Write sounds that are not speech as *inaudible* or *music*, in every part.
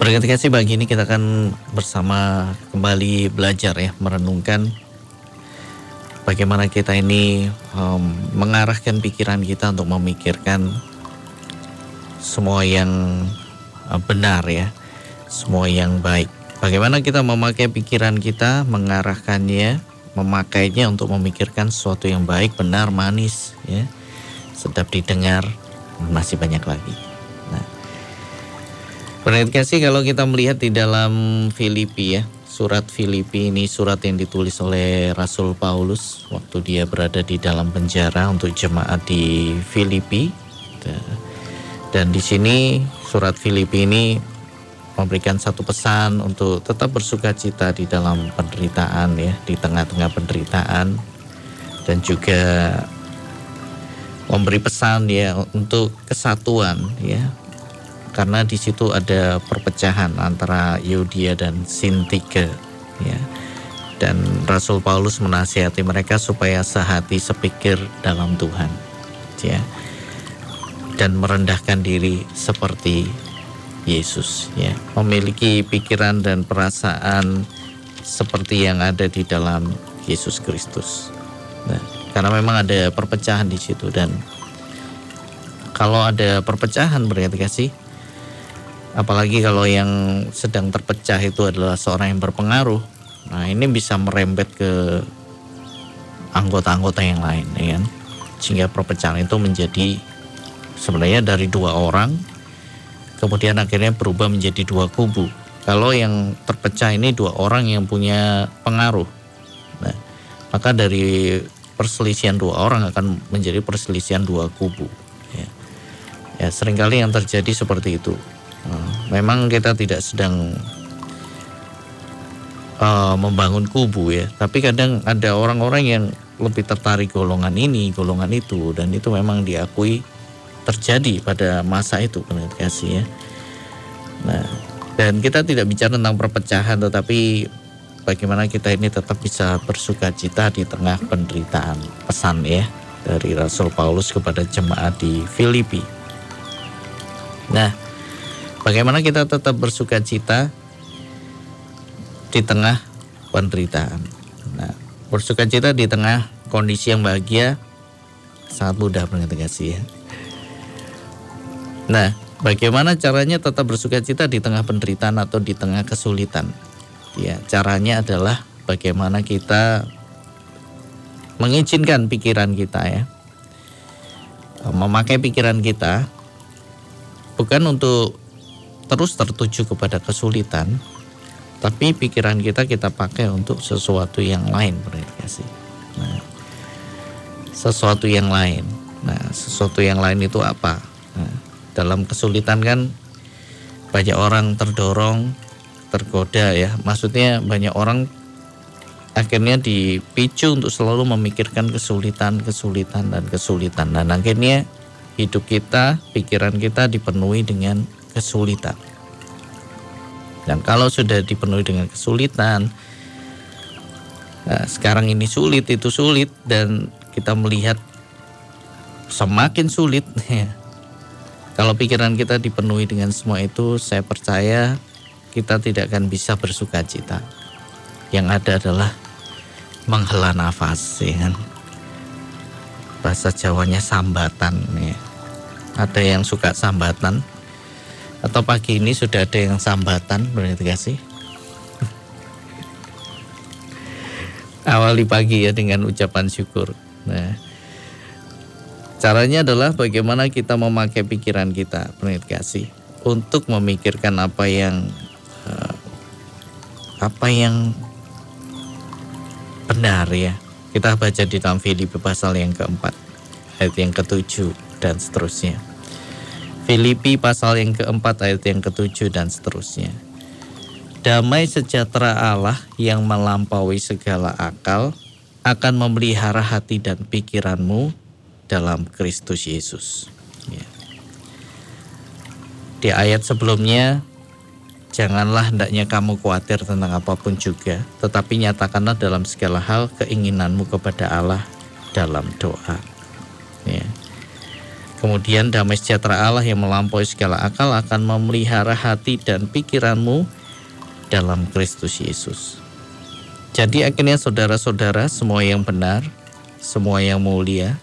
Berkat kasih pagi ini kita akan bersama kembali belajar ya merenungkan bagaimana kita ini um, mengarahkan pikiran kita untuk memikirkan semua yang uh, benar ya, semua yang baik. Bagaimana kita memakai pikiran kita, mengarahkannya, memakainya untuk memikirkan sesuatu yang baik, benar, manis ya, sedap didengar, masih banyak lagi. Pendengar kasih kalau kita melihat di dalam Filipi ya, surat Filipi ini surat yang ditulis oleh Rasul Paulus waktu dia berada di dalam penjara untuk jemaat di Filipi. Dan di sini surat Filipi ini memberikan satu pesan untuk tetap bersuka cita di dalam penderitaan ya, di tengah-tengah penderitaan dan juga memberi pesan ya untuk kesatuan ya karena di situ ada perpecahan antara Yudia dan Sintike ya. Dan Rasul Paulus menasihati mereka supaya sehati sepikir dalam Tuhan ya. Dan merendahkan diri seperti Yesus ya. Memiliki pikiran dan perasaan seperti yang ada di dalam Yesus Kristus nah, karena memang ada perpecahan di situ dan kalau ada perpecahan berarti kasih Apalagi kalau yang sedang terpecah itu adalah seorang yang berpengaruh. Nah, ini bisa merembet ke anggota-anggota yang lain, ya kan? Sehingga perpecahan itu menjadi sebenarnya dari dua orang, kemudian akhirnya berubah menjadi dua kubu. Kalau yang terpecah ini dua orang yang punya pengaruh, nah, maka dari perselisihan dua orang akan menjadi perselisihan dua kubu. Ya, ya sering kali yang terjadi seperti itu. Memang kita tidak sedang uh, membangun kubu ya, tapi kadang ada orang-orang yang lebih tertarik golongan ini, golongan itu, dan itu memang diakui terjadi pada masa itu kasih ya. Nah, dan kita tidak bicara tentang perpecahan, tetapi bagaimana kita ini tetap bisa bersuka cita di tengah penderitaan. Pesan ya dari Rasul Paulus kepada jemaat di Filipi. Nah, Bagaimana kita tetap bersuka cita di tengah penderitaan. Nah, bersuka cita di tengah kondisi yang bahagia sangat mudah kasih ya. Nah, bagaimana caranya tetap bersuka cita di tengah penderitaan atau di tengah kesulitan? Ya, caranya adalah bagaimana kita mengizinkan pikiran kita ya. Memakai pikiran kita bukan untuk terus tertuju kepada kesulitan, tapi pikiran kita kita pakai untuk sesuatu yang lain berarti Nah, sesuatu yang lain. Nah, sesuatu yang lain itu apa? Nah, dalam kesulitan kan banyak orang terdorong, tergoda ya. Maksudnya banyak orang akhirnya dipicu untuk selalu memikirkan kesulitan, kesulitan dan kesulitan. Dan akhirnya hidup kita, pikiran kita dipenuhi dengan kesulitan. Dan kalau sudah dipenuhi dengan kesulitan, nah sekarang ini sulit, itu sulit, dan kita melihat semakin sulit. Ya. Kalau pikiran kita dipenuhi dengan semua itu, saya percaya kita tidak akan bisa bersuka cita. Yang ada adalah menghela nafas, ya kan? Bahasa Jawanya sambatan, ya. Ada yang suka sambatan, atau pagi ini sudah ada yang sambatan berarti kasih awali pagi ya dengan ucapan syukur. Nah caranya adalah bagaimana kita memakai pikiran kita berarti kasih untuk memikirkan apa yang uh, apa yang benar ya. Kita baca di dalam Filipi pasal yang keempat ayat yang ketujuh dan seterusnya Filipi pasal yang keempat ayat yang ketujuh dan seterusnya. Damai sejahtera Allah yang melampaui segala akal akan memelihara hati dan pikiranmu dalam Kristus Yesus. Ya. Di ayat sebelumnya, janganlah hendaknya kamu khawatir tentang apa pun juga, tetapi nyatakanlah dalam segala hal keinginanmu kepada Allah dalam doa. Kemudian damai sejahtera Allah yang melampaui segala akal akan memelihara hati dan pikiranmu dalam Kristus Yesus. Jadi akhirnya saudara-saudara semua yang benar, semua yang mulia,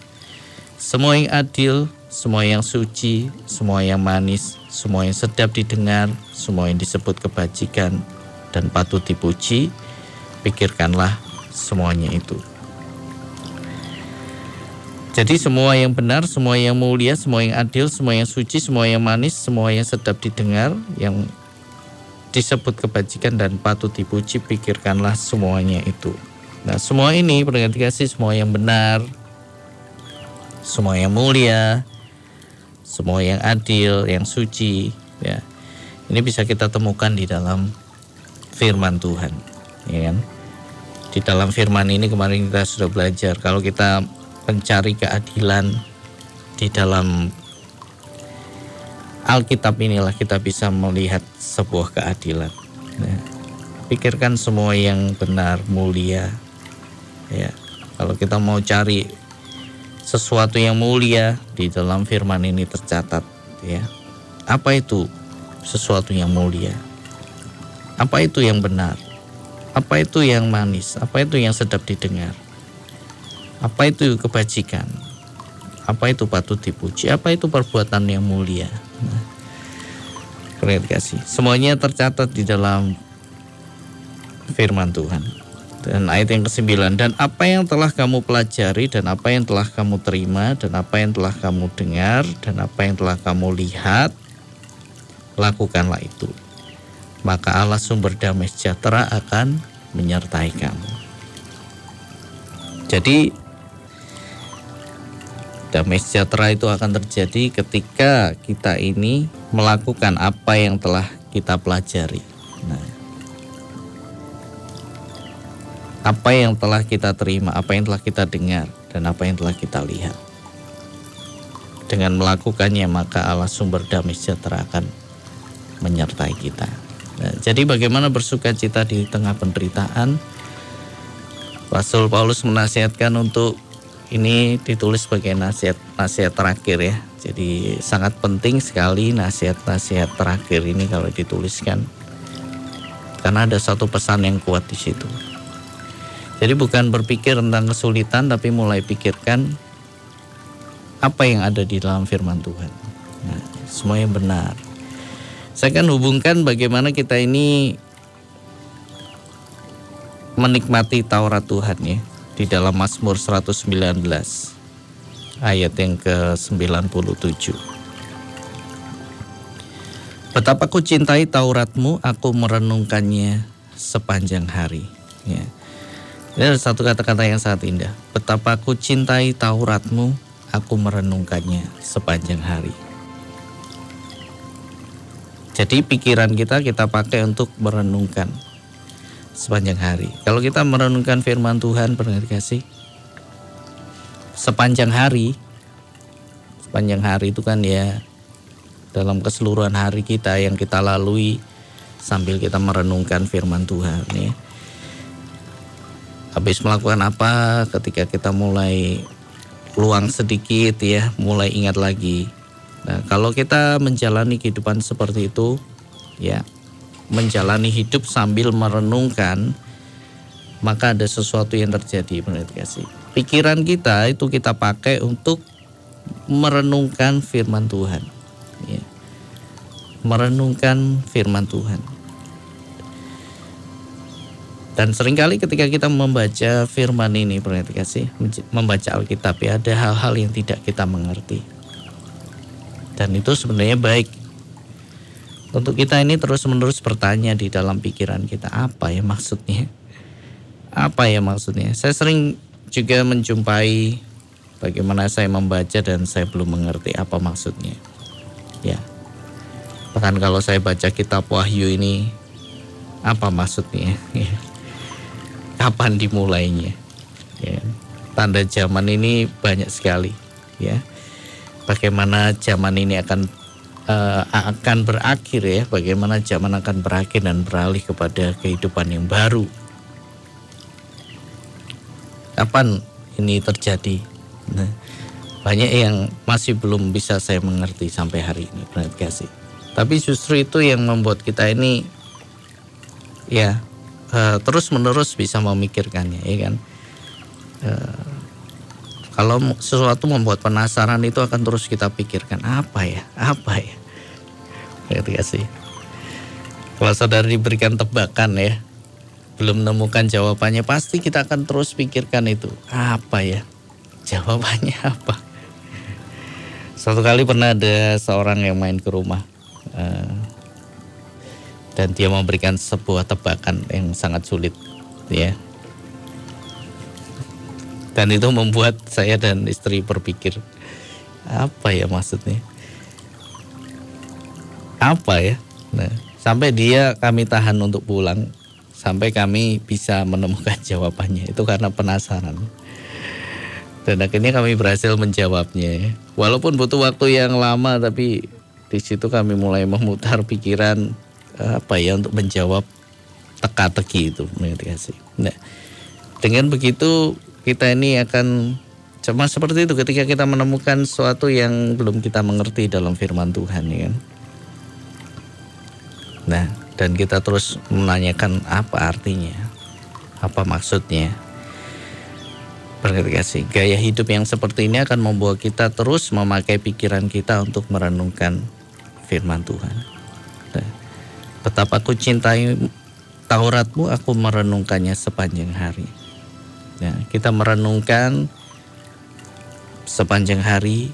semua yang adil, semua yang suci, semua yang manis, semua yang sedap didengar, semua yang disebut kebajikan dan patut dipuji, pikirkanlah semuanya itu. Jadi semua yang benar, semua yang mulia, semua yang adil, semua yang suci, semua yang manis, semua yang sedap didengar, yang disebut kebajikan dan patut dipuji, pikirkanlah semuanya itu. Nah semua ini berarti kasih semua yang benar, semua yang mulia, semua yang adil, yang suci, ya. Ini bisa kita temukan di dalam firman Tuhan, ya kan? Di dalam firman ini kemarin kita sudah belajar kalau kita pencari keadilan di dalam Alkitab inilah kita bisa melihat sebuah keadilan. Nah, pikirkan semua yang benar, mulia. Ya, kalau kita mau cari sesuatu yang mulia di dalam firman ini tercatat, ya. Apa itu sesuatu yang mulia? Apa itu yang benar? Apa itu yang manis? Apa itu yang sedap didengar? Apa itu kebajikan? Apa itu patut dipuji? Apa itu perbuatan yang mulia? Nah, kasih. Semuanya tercatat di dalam firman Tuhan. Dan ayat yang ke-9 dan apa yang telah kamu pelajari dan apa yang telah kamu terima dan apa yang telah kamu dengar dan apa yang telah kamu lihat lakukanlah itu. Maka Allah sumber damai sejahtera akan menyertai kamu. Jadi damai sejahtera itu akan terjadi ketika kita ini melakukan apa yang telah kita pelajari. Nah, apa yang telah kita terima, apa yang telah kita dengar, dan apa yang telah kita lihat. Dengan melakukannya, maka Allah sumber damai sejahtera akan menyertai kita. Nah, jadi bagaimana bersuka cita di tengah penderitaan? Rasul Paulus menasihatkan untuk ini ditulis sebagai nasihat-nasihat terakhir ya. Jadi sangat penting sekali nasihat-nasihat terakhir ini kalau dituliskan. Karena ada satu pesan yang kuat di situ. Jadi bukan berpikir tentang kesulitan tapi mulai pikirkan apa yang ada di dalam firman Tuhan. Nah, semua yang benar. Saya akan hubungkan bagaimana kita ini menikmati Taurat Tuhan ya di dalam Mazmur 119 ayat yang ke-97. Betapa ku cintai Tauratmu, aku merenungkannya sepanjang hari. Ya. Ini ada satu kata-kata yang sangat indah. Betapa ku cintai Tauratmu, aku merenungkannya sepanjang hari. Jadi pikiran kita kita pakai untuk merenungkan sepanjang hari. Kalau kita merenungkan firman Tuhan, pernah dikasih sepanjang hari, sepanjang hari itu kan ya dalam keseluruhan hari kita yang kita lalui sambil kita merenungkan firman Tuhan ya. Habis melakukan apa ketika kita mulai luang sedikit ya, mulai ingat lagi. Nah, kalau kita menjalani kehidupan seperti itu ya, menjalani hidup sambil merenungkan, maka ada sesuatu yang terjadi menurut kasih. Pikiran kita itu kita pakai untuk merenungkan firman Tuhan. Ya. Merenungkan firman Tuhan. Dan sering kali ketika kita membaca firman ini, kasih, membaca Alkitab ya, ada hal-hal yang tidak kita mengerti. Dan itu sebenarnya baik untuk kita ini terus-menerus bertanya di dalam pikiran kita apa ya maksudnya? Apa ya maksudnya? Saya sering juga menjumpai bagaimana saya membaca dan saya belum mengerti apa maksudnya. Ya. Bahkan kalau saya baca kitab Wahyu ini apa maksudnya? Ya. Kapan dimulainya? Ya. Tanda zaman ini banyak sekali, ya. Bagaimana zaman ini akan uh, akan berakhir ya, bagaimana zaman akan berakhir dan beralih kepada kehidupan yang baru. Kapan ini terjadi? Nah, banyak yang masih belum bisa saya mengerti sampai hari ini berarti kasih tapi justru itu yang membuat kita ini ya uh, terus menerus bisa memikirkannya ya kan uh, kalau sesuatu membuat penasaran itu akan terus kita pikirkan apa ya? Apa ya? Berarti kasih kalau saudara diberikan tebakan ya belum menemukan jawabannya pasti kita akan terus pikirkan itu apa ya? Jawabannya *laughs* apa? Satu kali pernah ada seorang yang main ke rumah uh, dan dia memberikan sebuah tebakan yang sangat sulit ya dan itu membuat saya dan istri berpikir apa ya maksudnya? Apa ya? Nah sampai dia kami tahan untuk pulang sampai kami bisa menemukan *laughs* jawabannya. Itu karena penasaran. Dan akhirnya kami berhasil menjawabnya. Walaupun butuh waktu yang lama tapi di situ kami mulai memutar pikiran apa ya untuk menjawab teka-teki itu meditasi. Nah, dengan begitu kita ini akan cuma seperti itu ketika kita menemukan sesuatu yang belum kita mengerti dalam firman Tuhan ya kan. Nah, dan kita terus menanyakan apa artinya, apa maksudnya. Berkati gaya hidup yang seperti ini akan membawa kita terus memakai pikiran kita untuk merenungkan firman Tuhan. Nah, betapa aku cintai Tauratmu, aku merenungkannya sepanjang hari. Nah, kita merenungkan sepanjang hari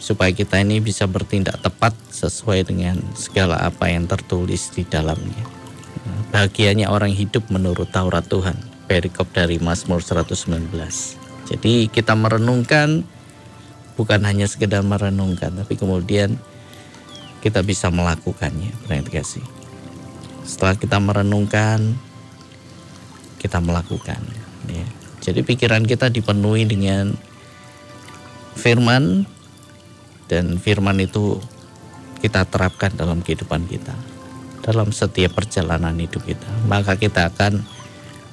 supaya kita ini bisa bertindak tepat sesuai dengan segala apa yang tertulis di dalamnya. Bahagianya orang hidup menurut Taurat Tuhan. Perikop dari Mazmur 119. Jadi kita merenungkan bukan hanya sekedar merenungkan tapi kemudian kita bisa melakukannya. kasih. Setelah kita merenungkan, kita melakukan. Ya. Jadi pikiran kita dipenuhi dengan firman dan firman itu kita terapkan dalam kehidupan kita dalam setiap perjalanan hidup kita. Maka kita akan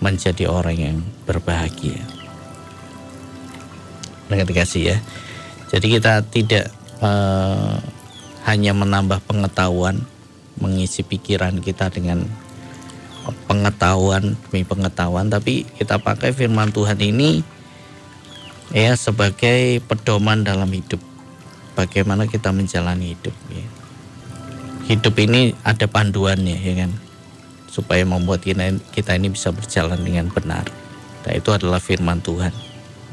menjadi orang yang berbahagia. Dengan dikasih ya. Jadi kita tidak uh, hanya menambah pengetahuan mengisi pikiran kita dengan pengetahuan demi pengetahuan tapi kita pakai firman Tuhan ini ya sebagai pedoman dalam hidup. Bagaimana kita menjalani hidup ya. hidup ini ada panduannya ya kan? Supaya membuat kita, ini bisa berjalan dengan benar. Nah itu adalah firman Tuhan.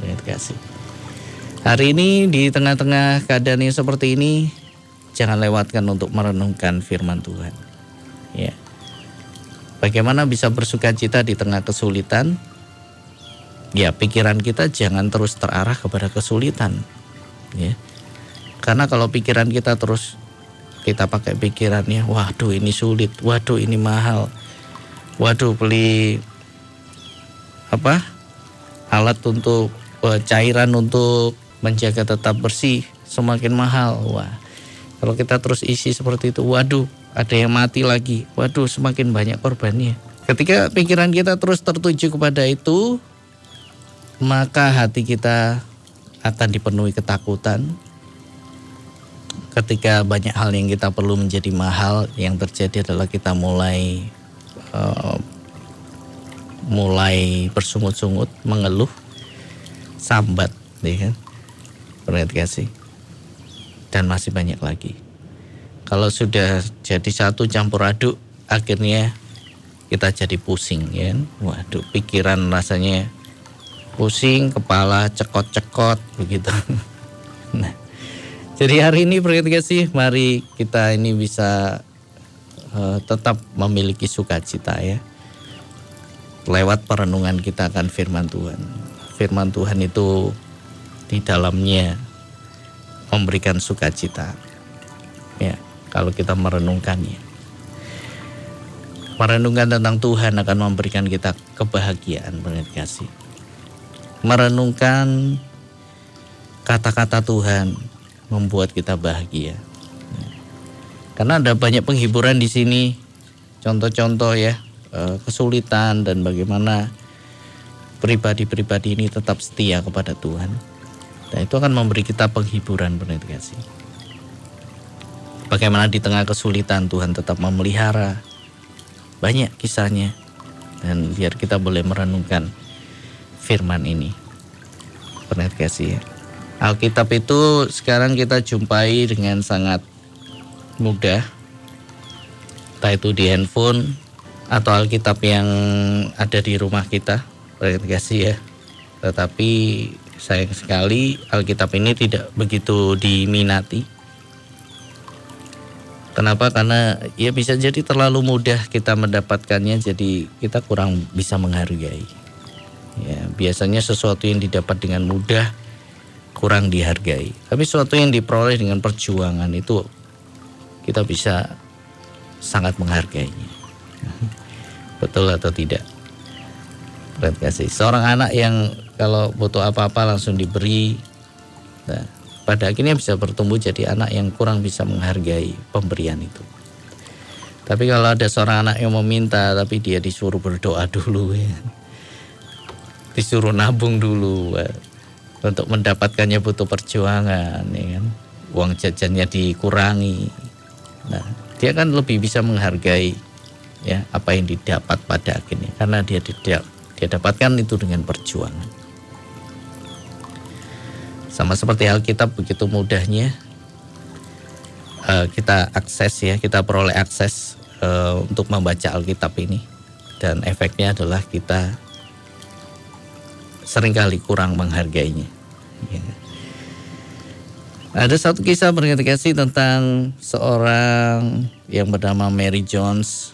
Ya kasih hari ini di tengah-tengah keadaan yang seperti ini jangan lewatkan untuk merenungkan firman Tuhan ya bagaimana bisa bersuka cita di tengah kesulitan ya pikiran kita jangan terus terarah kepada kesulitan ya karena kalau pikiran kita terus kita pakai pikirannya, waduh ini sulit, waduh ini mahal, waduh beli apa alat untuk uh, cairan untuk menjaga tetap bersih semakin mahal. Wah, kalau kita terus isi seperti itu, waduh ada yang mati lagi, waduh semakin banyak korbannya. Ketika pikiran kita terus tertuju kepada itu, maka hati kita akan dipenuhi ketakutan, ketika banyak hal yang kita perlu menjadi mahal yang terjadi adalah kita mulai uh, mulai bersungut-sungut mengeluh sambat ya kan? Kasih dan masih banyak lagi kalau sudah jadi satu campur aduk akhirnya kita jadi pusing ya waduh pikiran rasanya pusing kepala cekot-cekot begitu *laughs* nah jadi hari ini sih, mari kita ini bisa uh, tetap memiliki sukacita ya. Lewat perenungan kita akan firman Tuhan. Firman Tuhan itu di dalamnya memberikan sukacita. Ya, kalau kita merenungkannya. Merenungkan tentang Tuhan akan memberikan kita kebahagiaan, kasih. Merenungkan kata-kata Tuhan membuat kita bahagia. Karena ada banyak penghiburan di sini, contoh-contoh ya eh, kesulitan dan bagaimana pribadi-pribadi ini tetap setia kepada Tuhan Dan itu akan memberi kita penghiburan benar kasih. Bagaimana di tengah kesulitan Tuhan tetap memelihara. Banyak kisahnya. Dan biar kita boleh merenungkan firman ini. Benar kasih ya. Alkitab itu sekarang kita jumpai dengan sangat mudah. Entah itu di handphone atau Alkitab yang ada di rumah kita. Benar kasih ya. Tetapi sayang sekali Alkitab ini tidak begitu diminati. Kenapa? Karena ya bisa jadi terlalu mudah kita mendapatkannya, jadi kita kurang bisa menghargai. Ya, biasanya sesuatu yang didapat dengan mudah kurang dihargai. Tapi sesuatu yang diperoleh dengan perjuangan itu kita bisa sangat menghargainya. Betul atau tidak? Terima kasih. Seorang anak yang kalau butuh apa-apa langsung diberi. Nah, pada akhirnya bisa bertumbuh jadi anak yang kurang bisa menghargai pemberian itu. Tapi kalau ada seorang anak yang meminta tapi dia disuruh berdoa dulu ya. Disuruh nabung dulu ya. untuk mendapatkannya butuh perjuangan ya kan. Uang jajannya dikurangi. Nah, dia kan lebih bisa menghargai ya apa yang didapat pada akhirnya karena dia tidak dia dapatkan itu dengan perjuangan. Sama seperti Alkitab begitu mudahnya uh, kita akses ya, kita peroleh akses uh, untuk membaca Alkitab ini. Dan efeknya adalah kita sering kali kurang menghargainya. Ya. Ada satu kisah kasih tentang seorang yang bernama Mary Jones.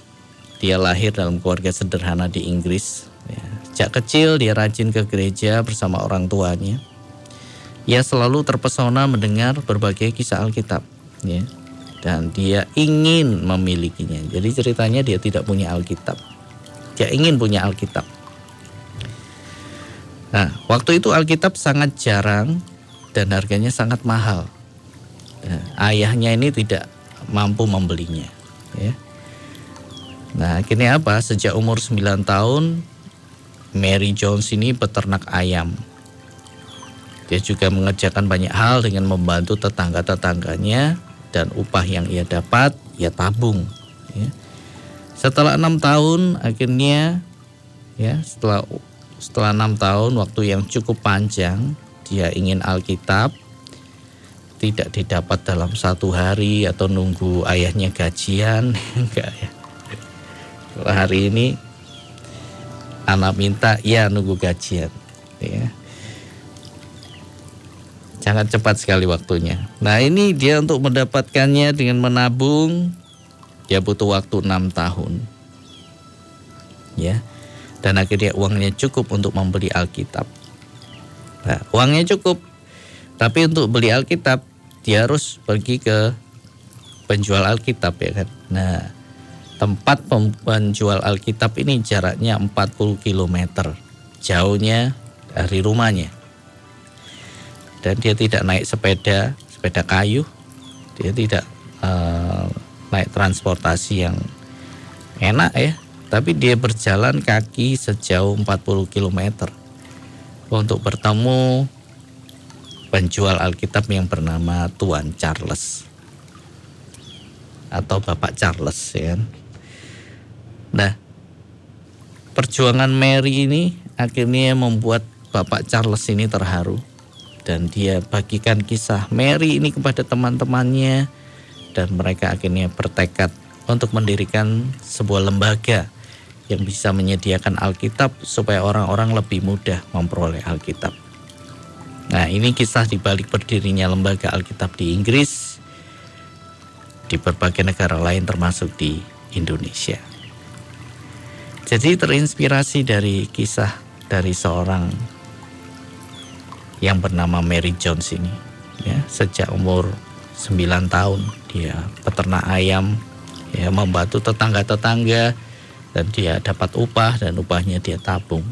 Dia lahir dalam keluarga sederhana di Inggris. Ya. Sejak kecil dia rajin ke gereja bersama orang tuanya. Ia selalu terpesona mendengar berbagai kisah Alkitab, ya. Dan dia ingin memilikinya. Jadi ceritanya dia tidak punya Alkitab. Dia ingin punya Alkitab. Nah, waktu itu Alkitab sangat jarang dan harganya sangat mahal. Nah, ayahnya ini tidak mampu membelinya, ya. Nah, akhirnya apa? Sejak umur 9 tahun Mary Jones ini peternak ayam dia juga mengerjakan banyak hal dengan membantu tetangga-tetangganya dan upah yang ia dapat ia tabung. Ya. Setelah enam tahun akhirnya ya setelah setelah enam tahun waktu yang cukup panjang dia ingin Alkitab tidak didapat dalam satu hari atau nunggu ayahnya gajian *laughs* enggak ya. Kalau hari ini anak minta ya nunggu gajian ya sangat cepat sekali waktunya. Nah ini dia untuk mendapatkannya dengan menabung, dia butuh waktu enam tahun. Ya, dan akhirnya uangnya cukup untuk membeli Alkitab. Nah, uangnya cukup, tapi untuk beli Alkitab dia harus pergi ke penjual Alkitab ya kan. Nah, tempat penjual Alkitab ini jaraknya 40 km jauhnya dari rumahnya dan dia tidak naik sepeda sepeda kayu. Dia tidak uh, naik transportasi yang enak ya. Tapi dia berjalan kaki sejauh 40 km untuk bertemu penjual Alkitab yang bernama Tuan Charles. Atau Bapak Charles ya kan. Nah, perjuangan Mary ini akhirnya membuat Bapak Charles ini terharu dan dia bagikan kisah Mary ini kepada teman-temannya dan mereka akhirnya bertekad untuk mendirikan sebuah lembaga yang bisa menyediakan Alkitab supaya orang-orang lebih mudah memperoleh Alkitab. Nah, ini kisah di balik berdirinya lembaga Alkitab di Inggris di berbagai negara lain termasuk di Indonesia. Jadi terinspirasi dari kisah dari seorang yang bernama Mary Jones ini ya sejak umur 9 tahun dia peternak ayam ya membantu tetangga-tetangga dan dia dapat upah dan upahnya dia tabung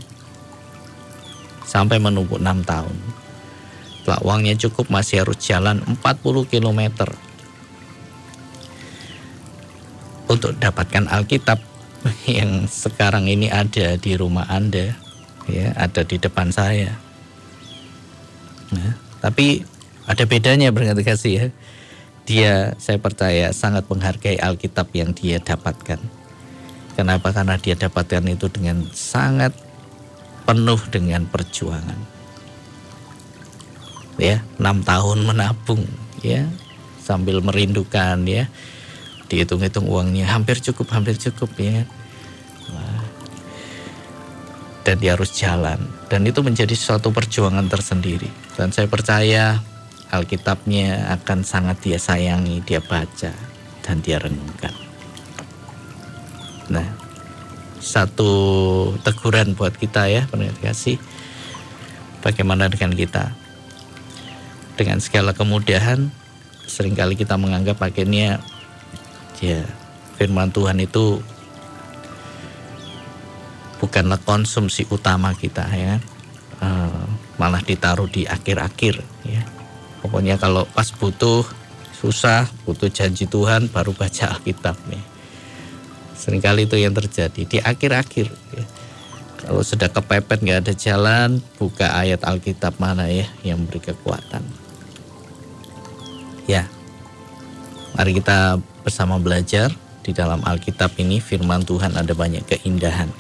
sampai menunggu 6 tahun. Setelah uangnya cukup masih harus jalan 40 km untuk dapatkan Alkitab *laughs* yang sekarang ini ada di rumah Anda ya ada di depan saya Ya. Tapi ada bedanya berarti kasih ya. Dia saya percaya sangat menghargai Alkitab yang dia dapatkan. Kenapa? Karena dia dapatkan itu dengan sangat penuh dengan perjuangan. Ya, enam tahun menabung, ya, sambil merindukan, ya, dihitung-hitung uangnya hampir cukup, hampir cukup, ya. Dan dia harus jalan, dan itu menjadi suatu perjuangan tersendiri. Dan saya percaya Alkitabnya akan sangat dia sayangi, dia baca, dan dia renungkan. Nah, satu teguran buat kita ya, pendengar kasih. Bagaimana dengan kita? Dengan segala kemudahan, sering kali kita menganggap akhirnya ya firman Tuhan itu bukanlah konsumsi utama kita ya uh, malah ditaruh di akhir-akhir ya Pokoknya kalau pas butuh susah, butuh janji Tuhan baru baca Alkitab nih. Seringkali itu yang terjadi di akhir-akhir. Ya. Kalau sudah kepepet nggak ada jalan, buka ayat Alkitab mana ya yang beri kekuatan. Ya, mari kita bersama belajar di dalam Alkitab ini firman Tuhan ada banyak keindahan.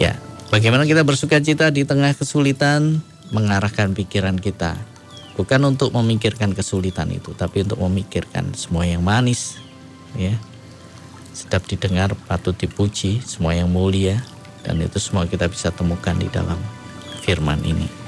Ya, bagaimana kita bersuka cita di tengah kesulitan? Mengarahkan pikiran kita. Bukan untuk memikirkan kesulitan itu, tapi untuk memikirkan semua yang manis, ya. Sedap didengar, patut dipuji, semua yang mulia, dan itu semua kita bisa temukan di dalam firman ini.